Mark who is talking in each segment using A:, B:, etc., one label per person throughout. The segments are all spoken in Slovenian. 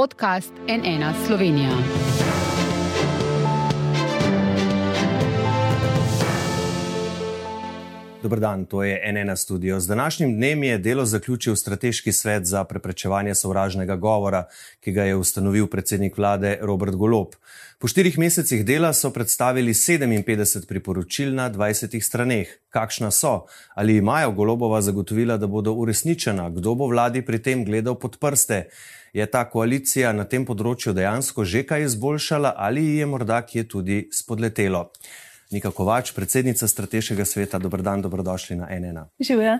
A: podcast NN Slovenija.
B: Dobr dan, to je NN studio. Z današnjim dnem je delo zaključil Strateški svet za preprečevanje sovražnega govora, ki ga je ustanovil predsednik vlade Robert Golob. Po štirih mesecih dela so predstavili 57 priporočil na 20 straneh. Kakšna so? Ali imajo Golobova zagotovila, da bodo uresničena? Kdo bo vladi pri tem gledal pod prste? Je ta koalicija na tem področju dejansko že kaj izboljšala ali je morda kje tudi spodletelo? Nika Kovač, predsednica strateškega sveta, dobr dan, dobrodošli na NN.
C: Živijo.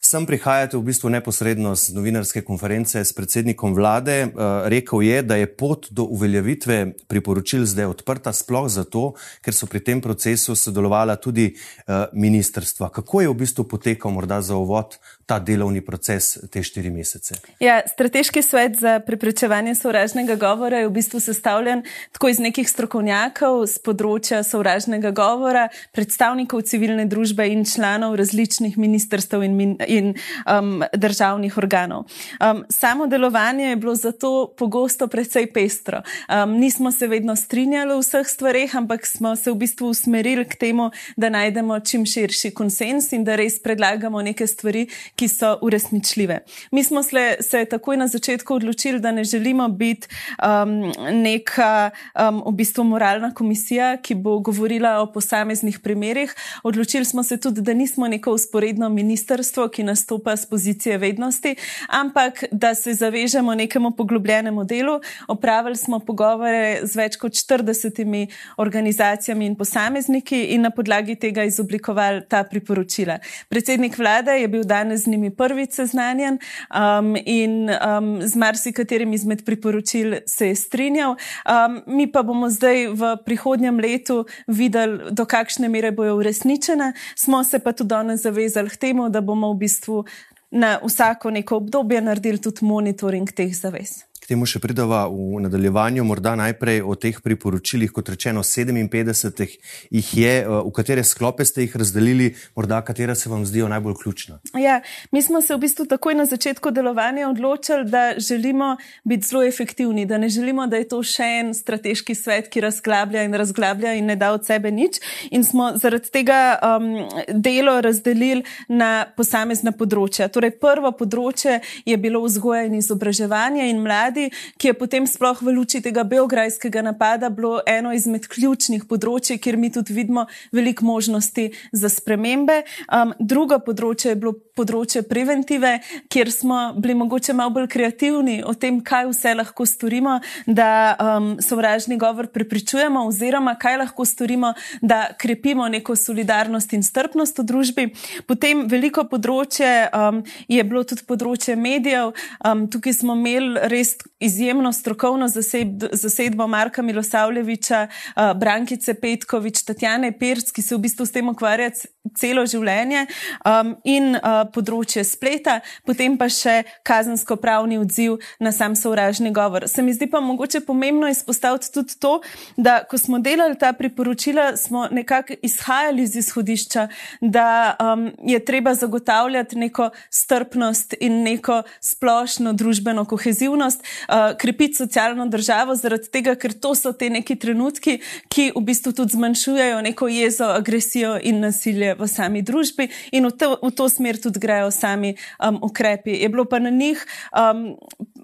B: Sem prihajate v bistvu neposredno z novinarske konference s predsednikom vlade. Uh, rekel je, da je pot do uveljavitve priporočil zdaj odprta, sploh zato, ker so pri tem procesu sodelovala tudi uh, ministrstva. Kako je v bistvu potekal morda za uvod ta delovni proces te štiri mesece?
C: Ja, strateški svet za preprečevanje sovražnega govora je v bistvu sestavljen tako iz nekih strokovnjakov z področja sovražnega govora, predstavnikov civilne družbe in članov različnih ministrstv in ministrstv in um, državnih organov. Um, samo delovanje je bilo zato pogosto precej pestro. Um, nismo se vedno strinjali v vseh stvarih, ampak smo se v bistvu usmerili k temu, da najdemo čim širši konsens in da res predlagamo neke stvari, ki so uresničljive. Mi smo se, se takoj na začetku odločili, da ne želimo biti um, neka um, v bistvu moralna komisija, ki bo govorila o posameznih primerih. Odločili smo se tudi, da nismo neko usporedno ministrstvo, ki nastopa z pozicije vednosti, ampak da se zavežemo nekemu poglobljenemu delu. Opravili smo pogovore z več kot 40 organizacijami in posamezniki in na podlagi tega izoblikovali ta priporočila. Predsednik vlade je bil danes z njimi prvič seznanjen um, in um, z marsikaterim izmed priporočil se je strinjal. Um, mi pa bomo zdaj v prihodnjem letu videli, do kakšne mere bojo uresničene. Smo se pa tudi danes zavezali k temu, da bomo v bistvu bistvu na vsako neko obdobje naredili tudi monitoring teh zavez
B: temu še pridava v nadaljevanju, morda najprej o teh priporočilih, kot rečeno, 57 jih je, eh, v katere sklope ste jih razdelili, morda katera se vam zdijo najbolj ključna.
C: Ja, mi smo se v bistvu takoj na začetku delovanja odločili, da želimo biti zelo efektivni, da ne želimo, da je to še en strateški svet, ki razglablja in razglablja in ne da od sebe nič. In smo zaradi tega um, delo razdelili na posamezna področja. Torej, prvo področje je bilo vzgoja in izobraževanje in mladi vladi, ki je potem sploh v luči tega belgrajskega napada bilo eno izmed ključnih področji, kjer mi tudi vidimo veliko možnosti za spremembe. Um, drugo področje je bilo področje preventive, kjer smo bili mogoče malo bolj kreativni o tem, kaj vse lahko storimo, da um, sovražni govor prepričujemo, oziroma kaj lahko storimo, da krepimo neko solidarnost in strpnost v družbi. Potem veliko področje um, je bilo tudi področje medijev. Um, tukaj smo imeli res izjemno strokovno zased, zasedbo Marka Milosavljeviča, uh, Brankice Petkovič, Tatjane Pirc, ki se v bistvu s tem ukvarja celo življenje um, in uh, področje spleta, potem pa še kazensko-pravni odziv na sam sovražni govor. Se mi zdi pa mogoče pomembno izpostaviti tudi to, da ko smo delali ta priporočila, smo nekako izhajali iz izhodišča, da um, je treba zagotavljati neko strpnost in neko splošno družbeno kohezivnost, uh, krepiti socialno državo, zaradi tega, ker to so te neki trenutki, ki v bistvu tudi zmanjšujejo neko jezo, agresijo in nasilje v sami družbi in v to, v to smer tudi grejo sami um, ukrepi. Je bilo pa na njih um,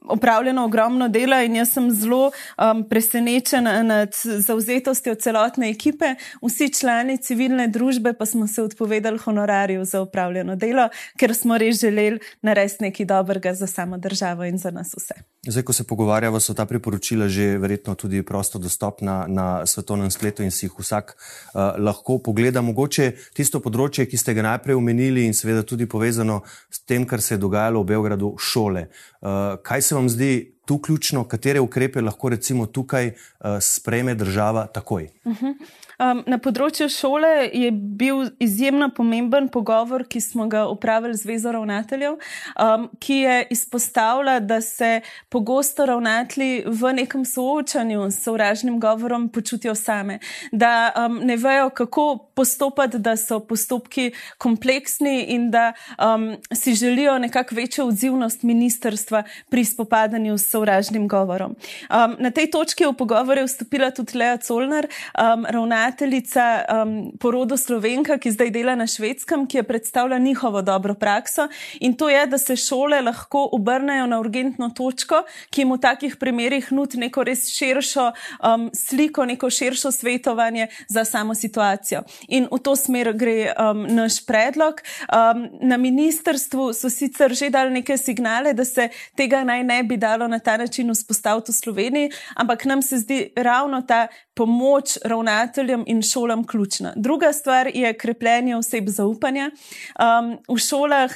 C: opravljeno ogromno dela in jaz sem zelo um, presenečena nad zauzetostjo celotne ekipe. Vsi člani civilne družbe pa smo se odpovedali honorarju za upravljeno delo, ker smo res želeli narediti nekaj dobrega za samo državo in za nas vse.
B: Zdaj, ko se pogovarjamo, so ta priporočila že verjetno tudi prosto dostopna na svetovnem spletu in si jih vsak uh, lahko pogleda. Mogoče tisto področje, ki ste ga najprej omenili in seveda tudi povezano s tem, kar se je dogajalo v Beogradu, šole. Uh, kaj se vam zdi tu ključno, katere ukrepe lahko recimo tukaj uh, spreme država takoj? Uh -huh.
C: Um, na področju šole je bil izjemno pomemben pogovor, ki smo ga upravili z Vezo ravnateljev, um, ki je izpostavila, da se pogosto ravnatelji v nekem soočanju s sovražnim govorom počutijo same, da um, ne vejo, kako postopati, da so postopki kompleksni in da um, si želijo nekako večjo odzivnost ministerstva pri spopadanju s sovražnim govorom. Um, na tej točki v pogovore vstopila tudi Lea Colnar, um, ravnateljica um, porodo Slovenka, ki zdaj dela na švedskem, ki je predstavila njihovo dobro prakso. In to je, da se šole lahko obrnejo na urgentno točko, ki jim v takih primerih nudi neko res širšo um, sliko, neko širšo svetovanje za samo situacijo. In v to smer gre um, naš predlog. Um, na ministrstvu so sicer že dali neke signale, da se tega naj ne bi dalo na ta način vzpostaviti v Sloveniji, ampak nam se zdi ravno ta pomoč ravnateljem in šolam ključna. Druga stvar je krepljenje oseb zaupanja. Um, v šolah.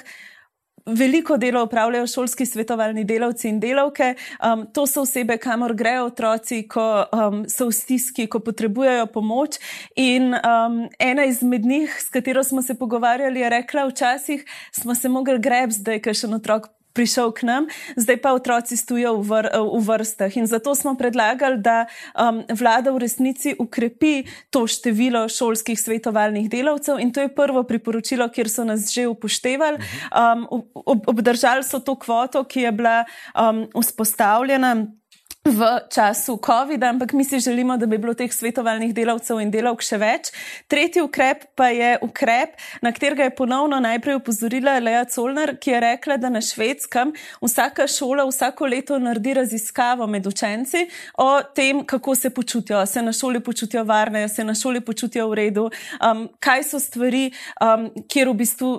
C: Veliko delo upravljajo šolski svetovalni delavci in delavke. Um, to so osebe, kamor grejo otroci, ko um, so v stiski, ko potrebujejo pomoč. In um, ena izmed njih, s katero smo se pogovarjali, je rekla: Včasih smo se mogli greb, zdaj, ker še en otrok prišel k nam, zdaj pa otroci stojijo v, vr, v vrstah. In zato smo predlagali, da um, vlada v resnici ukrepi to število šolskih svetovalnih delavcev. In to je prvo priporočilo, kjer so nas že upoštevali. Um, ob, obdržali so to kvoto, ki je bila um, vzpostavljena v času COVID-a, ampak mi si želimo, da bi bilo teh svetovalnih delavcev in delavk še več. Tretji ukrep pa je ukrep, na katerega je ponovno najprej upozorila Leja Colnar, ki je rekla, da na švedskem vsaka šola vsako leto naredi raziskavo med učenci o tem, kako se počutijo. Se na šoli počutijo varne, se na šoli počutijo v redu, um, kaj so stvari, um, kjer v bistvu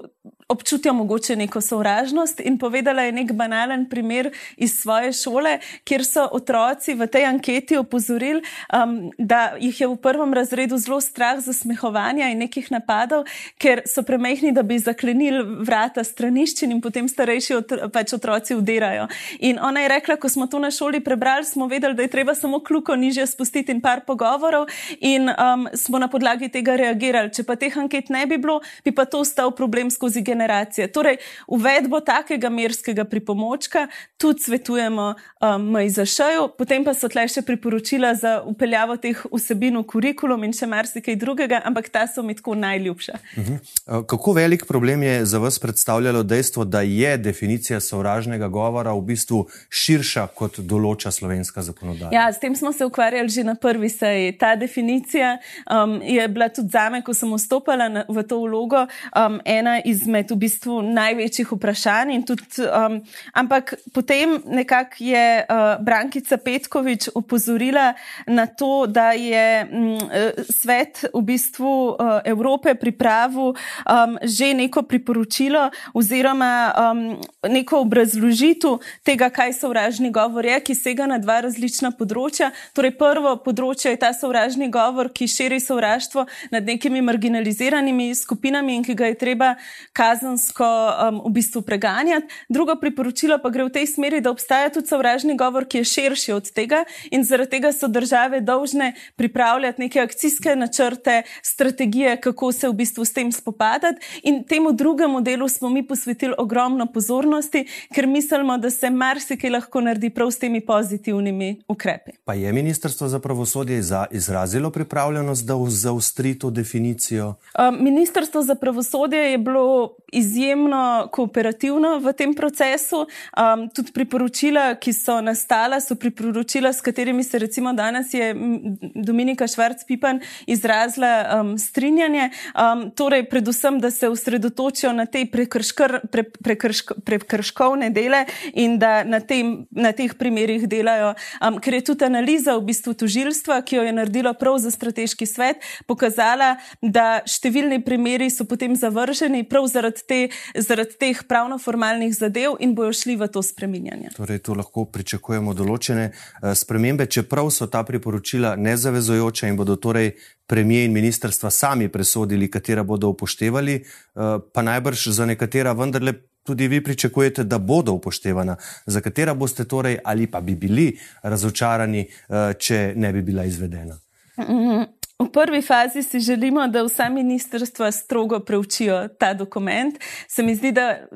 C: občutijo mogoče neko sovražnost. In povedala je nek banalen primer iz svoje šole, kjer so otroci v tej anketi opozorili, um, da jih je v prvem razredu zelo strah za smehovanja in nekih napadov, ker so premehni, da bi zaklenili vrata straniščin in potem starejši otro, pač otroci udirajo. In ona je rekla, ko smo to na šoli prebrali, smo vedeli, da je treba samo kljuko nižje spustiti in par pogovorov, in um, smo na podlagi tega reagirali. Če pa teh anket ne bi bilo, bi pa to ostal problem skozi generacijo generacije. Torej, uvedbo takega merskega pripomočka tudi svetujemo um, MIZŠ-ju, potem pa so tle še priporočila za upeljavo teh vsebin v kurikulum in še marsikaj drugega, ampak ta so mi tako najljubša. Uh
B: mhm. -huh. Kako velik problem je za vas predstavljalo dejstvo, da je definicija sovražnega govora v bistvu širša, kot določa slovenska zakonodaja?
C: Ja, s tem smo se ukvarjali že na prvi seji. Ta definicija um, je bila tudi zame, ko sem vstopala na, v to vlogo, um, ena izmed v bistvu največjih vprašanj. Tudi, um, ampak potem nekako je uh, Brankica Petkovič opozorila na to, da je um, svet v bistvu uh, Evrope pripravil um, že neko priporočilo oziroma um, neko obrazložitev tega, kaj sovražni govor je, ki sega na dva različna področja. Torej, prvo področje je ta sovražni govor, ki širi sovraštvo nad nekimi marginaliziranimi skupinami in ki ga je treba kazati kazensko um, v bistvu preganjati. Drugo priporočilo pa gre v tej smeri, da obstaja tudi sovražni govor, ki je širši od tega in zaradi tega so države dolžne pripravljati neke akcijske načrte, strategije, kako se v bistvu s tem spopadati. In temu drugemu delu smo mi posvetili ogromno pozornosti, ker mislimo, da se marsikaj lahko naredi prav s temi pozitivnimi ukrepi.
B: Pa je Ministrstvo za pravosodje izrazilo pripravljenost, da zaustri to definicijo?
C: Um, Ministrstvo za pravosodje je bilo izjemno kooperativno v tem procesu. Um, tudi priporočila, ki so nastala, so priporočila, s katerimi se recimo danes je Dominika Švarc-Pipan izrazila um, strinjanje. Um, torej, predvsem, da se osredotočijo na te prekrškr, pre, prekršk, prekrškovne dele in da na, tem, na teh primerih delajo. Um, ker je tudi analiza v bistvu tožilstva, ki jo je naredilo prav za strateški svet, pokazala, da številni primeri so potem zavrženi prav zaradi zaradi, te, zaradi teh pravno-formalnih zadev in bojo šli v to spreminjanje.
B: Torej, tu lahko pričakujemo določene uh, spremembe, čeprav so ta priporočila nezavezojoča in bodo torej premije in ministrstva sami presodili, katera bodo upoštevali, uh, pa najbrž za nekatera vendarle. Tudi vi pričakujete, da bodo upoštevana, za katera boste torej ali pa bi bili razočarani, uh, če ne bi bila izvedena?
C: Mm -hmm. V prvi fazi si želimo, da vsa ministrstva strogo preučijo ta dokument. Se mi zdi, da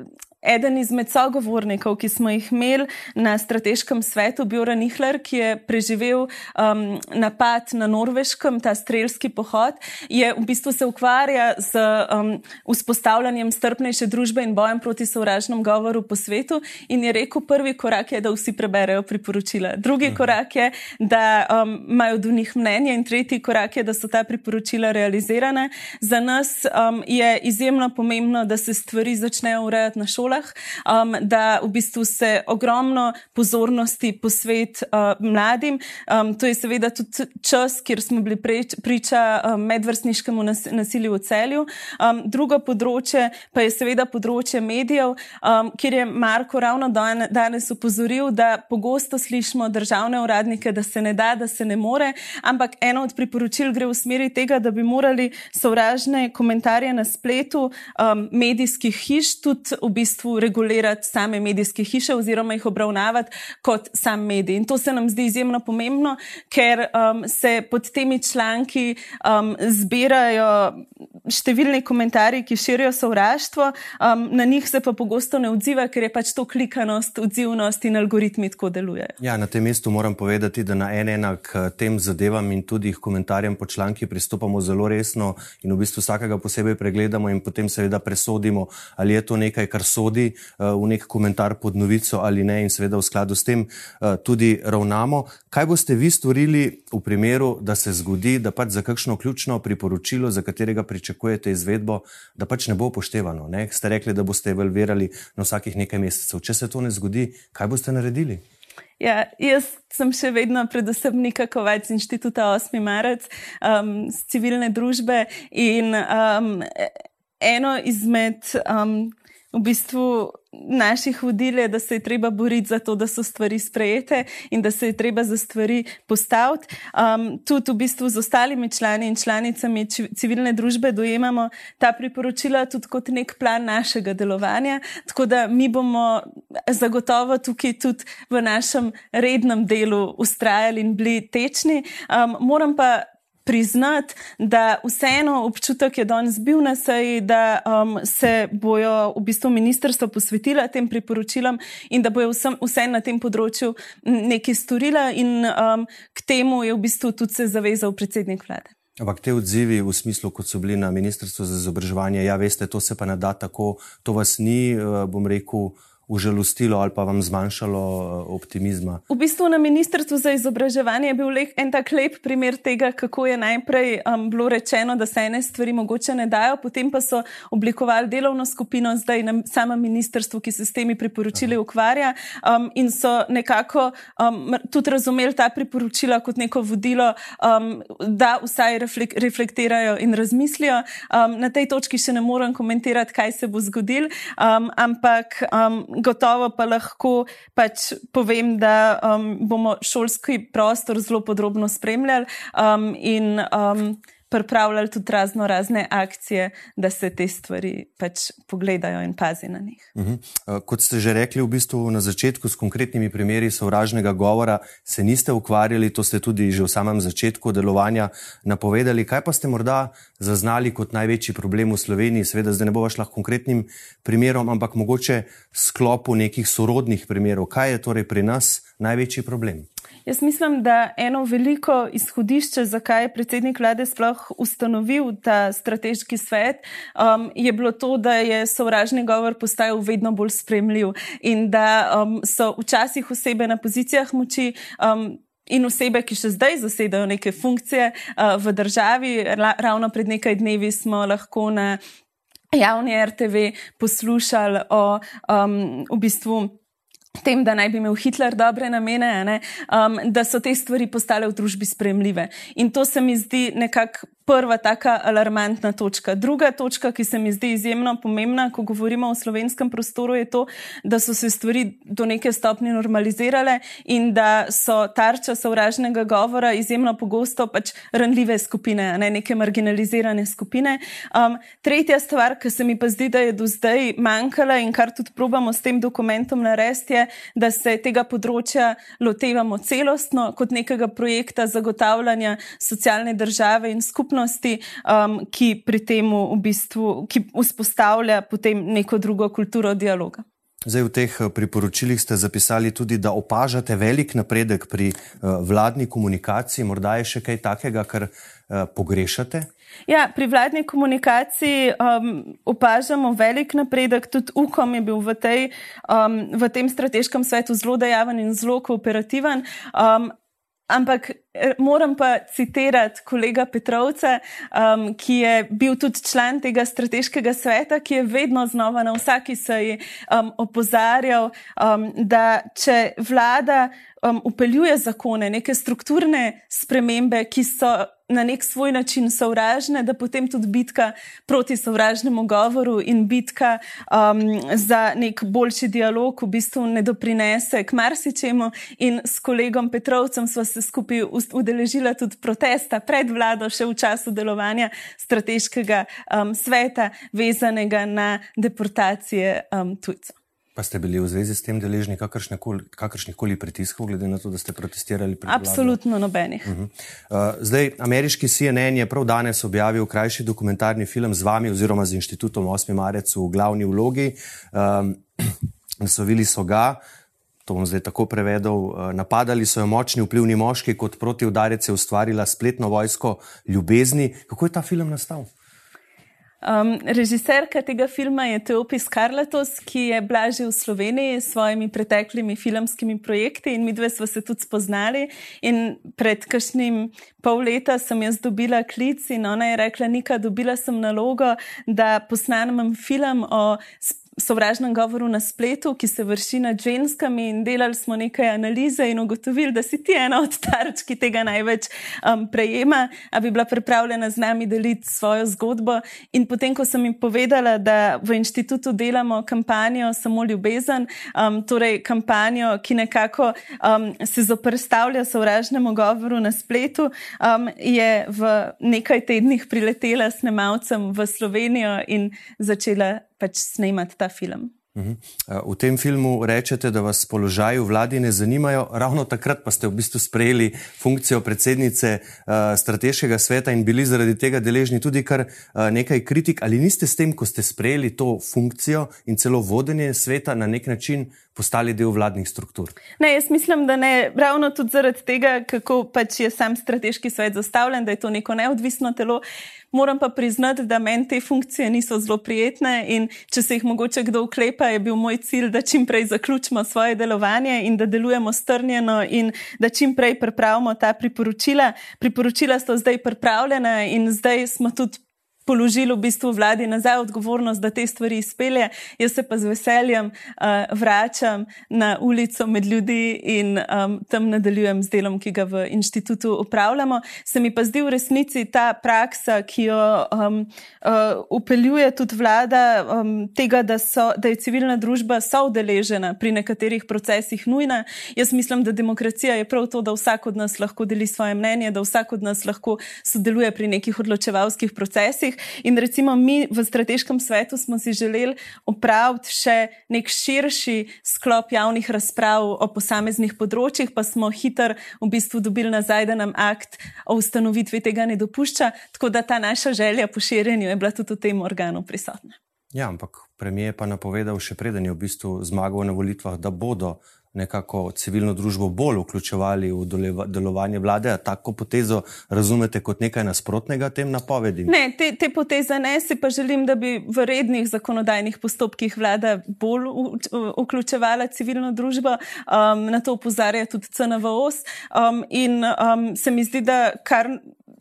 C: eden izmed sogovornikov, ki smo jih imeli na strateškem svetu, Bjorn Nihler, ki je preživel um, napad na norveškem, ta strelski pohod, je v bistvu se ukvarja z um, vzpostavljanjem strpnejše družbe in bojem proti sovražnem govoru po svetu in je rekel, prvi korak je, da vsi preberejo priporočila. Drugi mhm. korak je, da um, imajo do njih mnenje in tretji korak je, da so ta priporočila realizirane. Za nas um, je izjemno pomembno, da se stvari začnejo urejati na šolah šolah, um, da v bistvu se ogromno pozornosti posvet uh, mladim. Um, to je seveda tudi čas, kjer smo bili preč, priča um, medvrstniškemu nas, nasilju v celju. Um, drugo področje pa je seveda področje medijev, um, kjer je Marko ravno dan, danes upozoril, da pogosto slišimo državne uradnike, da se ne da, da se ne more, ampak eno od priporočil gre v smeri tega, da bi morali sovražne komentarje na spletu um, medijskih hiš tudi v bistvu bistvu regulirati same medijske hiše oziroma jih obravnavati kot sam medij. In to se nam zdi izjemno pomembno, ker um, se pod temi članki um, zbirajo številni komentarji, ki širijo sovraštvo, um, na njih se pa pogosto ne odziva, ker je pač to klikanost, odzivnost in algoritmi tako delujejo.
B: Ja, na tem mestu moram povedati, da na en enak tem zadevam in tudi komentarjem po članki pristopamo zelo resno in v bistvu vsakega posebej pregledamo in potem seveda presodimo, ali je to nekaj, kar sodi sodi uh, v nek komentar pod novico ali ne, in seveda v skladu s tem uh, tudi ravnamo. Kaj boste vi storili v primeru, da se zgodi, da pač za kakšno ključno priporočilo, za katerega pričakujete izvedbo, da pač ne bo upoštevano? Ne? Ste rekli, da boste evalvirali na vsakih nekaj mesecev. Če se to ne zgodi, kaj boste naredili?
C: Ja, jaz sem še vedno, predvsem, nekako več z inštituta 8. marec, um, civilne družbe in um, eno izmed. Um, v bistvu naših vodil je, da se je treba boriti za to, da so stvari sprejete in da se je treba za stvari postaviti. Um, tudi v bistvu z ostalimi člani in članicami civilne družbe dojemamo ta priporočila tudi kot nek plan našega delovanja. Tako da mi bomo zagotovo tukaj tudi v našem rednem delu ustrajali in bili tečni. Um, moram pa priznati, da vseeno občutek je danes bil na seji, da um, se bojo v bistvu ministrstvo posvetila tem priporočilom in da bojo vsem, vse na tem področju nekaj storila in um, k temu je v bistvu tudi se zavezal predsednik vlade.
B: Ampak te odzivi v smislu, kot so bili na ministrstvu za izobraževanje, ja, veste, to se pa ne da tako, to vas ni, eh, bom rekel, užalostilo ali pa vam zmanjšalo eh, optimizma?
C: V bistvu na Ministrstvu za izobraževanje je bil en tak lep primer tega, kako je najprej um, bilo rečeno, da se ene stvari mogoče ne dajo, potem pa so oblikovali delovno skupino, zdaj na samem ministrstvu, ki se s temi priporočili Aha. ukvarja um, in so nekako um, tudi razumeli ta priporočila kot neko vodilo, um, da vsaj reflek reflektirajo in razmislijo. Um, na tej točki še ne morem komentirati, kaj se bo zgodil, um, ampak um, gotovo pa lahko pač povem, da um, bomo šolski prostor zelo podrobno spremljali um, in um, pripravljali tudi razno razne akcije, da se te stvari pač pogledajo in pazi na njih. Uh
B: -huh. uh, kot ste že rekli, v bistvu na začetku s konkretnimi primeri sovražnega govora se niste ukvarjali, to ste tudi že v samem začetku delovanja napovedali. Kaj pa ste morda zaznali kot največji problem v Sloveniji? Seveda, zdaj ne bo šla konkretnim primerom, ampak mogoče sklopu nekih sorodnih primerov. Kaj je torej pri nas največji problem?
C: Jaz mislim, da eno veliko izhodišče, zakaj je predsednik vlade sploh ustanovil ta strateški svet, um, je bilo to, da je sovražni govor postajal vedno bolj spremljiv in da um, so včasih osebe na pozicijah moči. Um, In osebe, ki še zdaj zasedajo neke funkcije uh, v državi, ra ravno pred nekaj dnevi smo lahko na javni RTV poslušali o um, v bistvu tem, da naj bi imel Hitler dobre namene, um, da so te stvari postale v družbi spremljive. In to se mi zdi nekako prva taka alarmantna točka. Druga točka, ki se mi zdi izjemno pomembna, ko govorimo o slovenskem prostoru, je to, da so se stvari do neke stopnje normalizirale in da so tarča sovražnega govora izjemno pogosto pač ranljive skupine, ne neke marginalizirane skupine. Um, tretja stvar, ki se mi pa zdi, da je do zdaj manjkala in kar tudi probamo s tem dokumentom narediti, je, da se tega področja lotevamo celostno kot nekega projekta zagotavljanja socialne države in skupnosti skupnosti, um, ki pri tem v bistvu vzpostavlja potem neko drugo kulturo dialoga.
B: Zdaj, v teh eh, priporočilih ste zapisali tudi, da opažate velik napredek pri uh, vladni komunikaciji. Morda je še kaj takega, kar uh, pogrešate?
C: Ja, pri vladni komunikaciji um, opažamo velik napredek. Tudi UKOM je bil v, tej, um, v tem strateškem svetu zelo dejaven in zelo kooperativen. Um, Ampak eh, moram pa citirati kolega Petrovca, um, ki je bil tudi član tega strateškega sveta, ki je vedno znova na vsaki seji um, opozarjal, um, da če vlada um, upeljuje zakone, neke strukturne spremembe, ki so na nek svoj način sovražne, da potem tudi bitka proti sovražnemu govoru in bitka um, za nek boljši dialog v bistvu ne doprinese k marsičemu. In s kolegom Petrovcem smo se skupaj udeležili tudi protesta pred vlado, še v času delovanja strateškega um, sveta, vezanega na deportacije um, tujcev.
B: Pa ste bili v zvezi s tem deležni kakršnih koli pritiskov, glede na to, da ste protestirali pred vlado?
C: Absolutno nobenih. Uh -huh.
B: uh, zdaj, ameriški CNN je prav danes objavil krajši dokumentarni film z vami oziroma z inštitutom 8. marec v glavni vlogi. Um, naslovili so ga, to bom zdaj tako prevedel, uh, napadali so jo močni vplivni moški, kot proti udarec je ustvarila spletno vojsko ljubezni. Kako je ta film nastal?
C: Um, režiserka tega filma je Teopis Karlatos, ki je bila že v Sloveniji s svojimi preteklimi filmskimi projekti in mi dve smo se tudi spoznali. In pred kakšnim pol leta sem jaz dobila klic in ona je rekla: Nika, dobila sem nalogo, da posnamem film o sovražnem govoru na spletu, ki se vrši nad ženskami, in delali smo nekaj analize in ugotovili, da si ti ena od tarč, ki tega največ um, prejema, da bi bila pripravljena z nami deliti svojo zgodbo. In potem, ko sem jim povedala, da v inštitutu delamo kampanjo Samo ljubezen, um, torej kampanjo, ki nekako um, se zoprstavlja sovražnemu govoru na spletu, um, je v nekaj tednih priletela s nemalcem v Slovenijo in začela pač snemati ta film.
B: Mhm. V tem filmu rečete, da vas položaji v vladi ne zanimajo, ravno takrat pa ste v bistvu sprejeli funkcijo predsednice uh, strateškega sveta in bili zaradi tega deležni tudi kar uh, nekaj kritik. Ali niste s tem, ko ste sprejeli to funkcijo in celo vodenje sveta na nek način postali del vladnih struktur?
C: Ne, jaz mislim, da ne. Ravno tudi zaradi tega, kako pač je sam strateški svet zastavljen, da je to neko neodvisno telo. Moram pa priznati, da meni te funkcije niso zelo prijetne in če se jih mogoče kdo uklepa, je bil moj cilj, da čim prej zaključimo svoje delovanje in da delujemo strnjeno in da čim prej pripravimo ta priporočila. Priporočila so zdaj pripravljena in zdaj smo tudi položili v bistvu vladi nazaj odgovornost, da te stvari izpelje. Jaz se pa z veseljem uh, vračam na ulico med ljudi in um, tam nadaljujem z delom, ki ga v inštitutu upravljamo. Se mi pa zdi v resnici ta praksa, ki jo um, uh, upeljuje tudi vlada, um, tega, da, so, da je civilna družba soudeležena pri nekaterih procesih nujna. Jaz mislim, da demokracija je prav to, da vsak od nas lahko deli svoje mnenje, da vsak od nas lahko sodeluje pri nekih odločevalskih procesih. In recimo mi v strateškem svetu smo si želeli opraviti še nek širši sklop javnih razprav o posameznih področjih, pa smo hitro v bistvu dobili nazaj, da nam akt o ustanovitvi tega ne dopušča, tako da ta naša želja po širjenju je bila tudi v tem organu prisotna.
B: Ja, ampak premijer pa napovedal še preden je v bistvu zmagal na volitvah, da bodo nekako civilno družbo bolj vključevali v delovanje vlade. A tako potezo razumete kot nekaj nasprotnega tem napovedim?
C: Ne, te, te poteze ne, si pa želim, da bi v rednih zakonodajnih postopkih vlada bolj vključevala civilno družbo. Um, na to upozarja tudi CNVOS. Um, in um, se mi zdi, da kar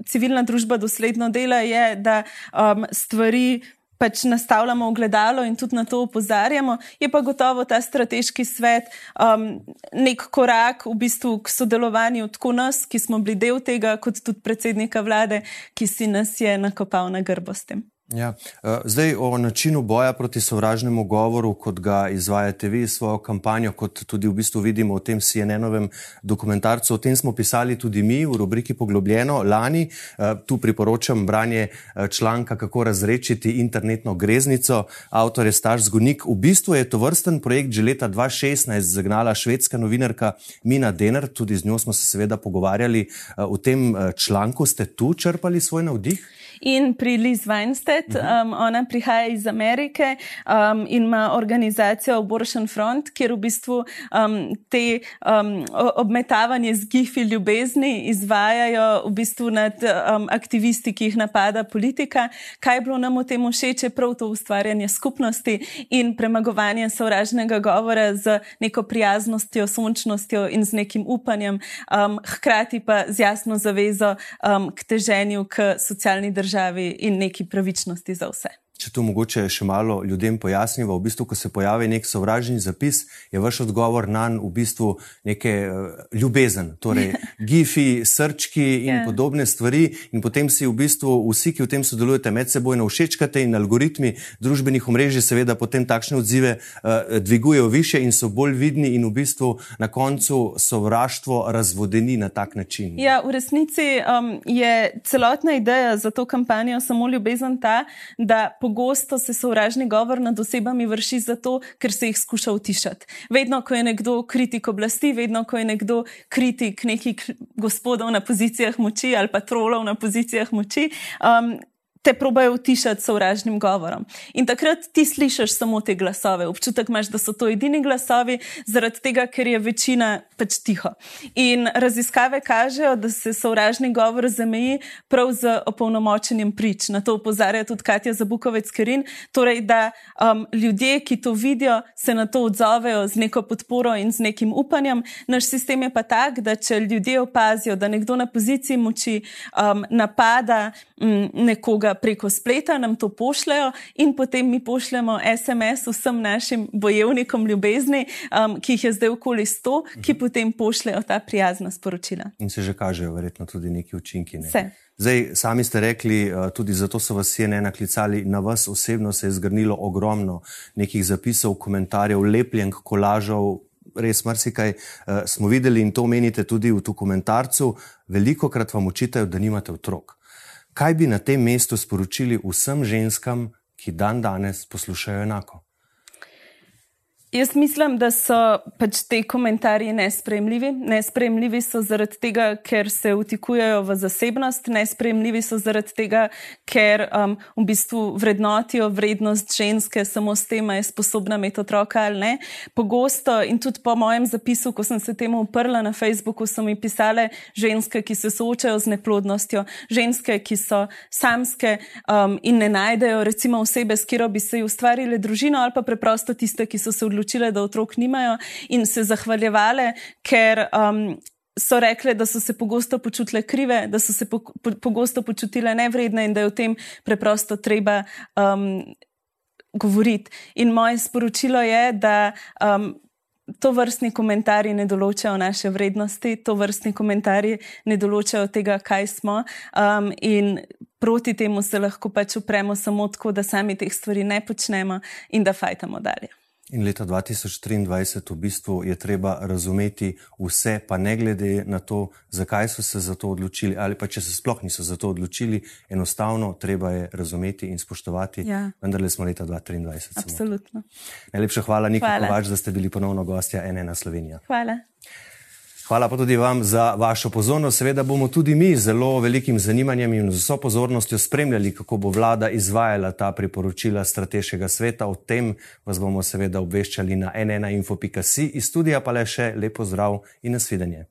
C: civilna družba dosledno dela, je, da um, stvari pač nastavljamo ogledalo in tudi na to opozarjamo. Je pa gotovo ta strateški svet um, nek korak v bistvu k sodelovanju tako nas, ki smo bili del tega, kot tudi predsednika vlade, ki si nas je nakopal na grbostem.
B: Ja. Eh, zdaj o načinu boja proti sovražnemu govoru, kot ga izvajate vi svojo kampanjo, kot tudi v bistvu vidimo v tem CNN-ovem dokumentarcu. O tem smo pisali tudi mi v rubriki Poglobljeno lani. Eh, tu priporočam branje eh, članka, kako razrečiti internetno greznico. Avtor je Staž Zgonik. V bistvu je to vrsten projekt že leta 2016 zagnala švedska novinarka Mina Dener. Tudi z njo smo se seveda pogovarjali. V tem članku ste tu črpali svoj navdih?
C: In pri Liz Weinstedt, mhm. um, ona prihaja iz Amerike um, in ima organizacijo Abortion Front, kjer v bistvu um, te um, obmetavanje z gifi ljubezni izvajajo v bistvu nad um, aktivisti, ki jih napada politika. Kaj je bilo nam v tem všeč, je prav to ustvarjanje skupnosti in premagovanje sovražnega govora z neko prijaznostjo, sončnostjo in z nekim upanjem, um, hkrati pa z jasno zavezo um, k teženju k socialni državi državi in neki pravičnosti za vse.
B: Če to mogoče še malo ljudem pojasnimo, v bistvu, ko se pojavi nek sovražni zapis, je vaš odgovor na v bistvu neke uh, ljubezen, torej gifi, srčki in yeah. Ja. podobne stvari, in potem si v bistvu vsi, ki v tem sodelujete, med seboj všečkate in algoritmi družbenih omrežij, seveda potem takšne odzive uh, dvigujejo više in so bolj vidni, in v bistvu na koncu sovraštvo razvodeni na tak način.
C: Ja, v resnici um, je celotna ideja za to kampanjo samo ljubezen ta, da pogosto se sovražni govor nad osebami vrši zato, ker se jih skuša utišati. Vedno, ko je nekdo kritik oblasti, vedno, ko je nekdo kritik nekih gospodov na pozicijah moči ali pa trolov na pozicijah moči, um, te probajo utišati s sovražnim govorom. In takrat ti slišiš samo te glasove, občutek imaš, da so to edini glasovi, zaradi tega, ker je večina pač tiho. In raziskave kažejo, da se sovražni govor zameji prav z opolnomočenjem prič. Na to upozarja tudi Katja Zabukovec Kerin. Torej, da um, ljudje, ki to vidijo, se na to odzovejo z neko podporo in z nekim upanjem. Naš sistem je pa tak, da če ljudje opazijo, da nekdo na poziciji moči um, napada um, nekoga, preko spleta nam to pošljajo, in potem mi pošljemo SMS vsem našim bojevnikom ljubezni, um, ki jih je zdaj okoli sto, ki mhm. potem pošljajo ta prijazna sporočila.
B: In se že kažejo, verjetno, tudi neki učinki. Ne?
C: Se.
B: Zdaj, sami ste rekli, uh, tudi zato so vas CNN naklicali, na vas osebno se je zgrnilo ogromno nekih zapisov, komentarjev, lepljenk, kolažov. Res marsikaj uh, smo videli in to menite tudi v dokumentarcu. Veliko krat vam učitajo, da nimate otrok. Kaj bi na tem mestu sporočili vsem ženskam, ki dan danes poslušajo enako?
C: Jaz mislim, da so pač te komentarji nespremljivi. Nespremljivi so zaradi tega, ker se vtikujejo v zasebnost, nespremljivi so zaradi tega, ker um, v bistvu vrednotijo vrednost ženske samo s tem, ali je sposobna imeti otroka ali ne. Pogosto in tudi po mojem zapisu, ko sem se temu uprla na Facebooku, so mi pisale ženske, ki se soočajo z neplodnostjo, ženske, ki so samske um, in ne najdejo recimo osebe, s katero bi se ustvarili družino ali pa preprosto tiste, ki so se odločili odločile, da otrok nimajo, in se zahvaljevale, ker um, so rekle, da so se pogosto počutile krive, da so se po, po, pogosto počutile nevredne in da je o tem preprosto treba um, govoriti. In moje sporočilo je, da. Um, To vrstni komentarji ne določajo naše vrednosti, to vrstni komentarji ne določajo tega, kaj smo, um, in proti temu se lahko pač upremo samo tako, da sami teh stvari ne počnemo in da fajtamo dalje.
B: In leta 2023 v bistvu je treba razumeti vse, pa ne glede na to, zakaj so se za to odločili, ali pa če se sploh niso za to odločili, enostavno treba je razumeti in spoštovati. Ja. Vendar le smo leta 2023.
C: Absolutno.
B: Najlepša hvala, Nika Kovač, da ste bili ponovno gostja NN Slovenija.
C: Hvala.
B: Hvala pa tudi vam za vašo pozornost. Seveda bomo tudi mi zelo velikim zanimanjem in z vso pozornostjo spremljali, kako bo vlada izvajala ta priporočila strateškega sveta. O tem vas bomo seveda obveščali na nnainfo.si. Iz studija pa le še lepo zdrav in nasvidenje.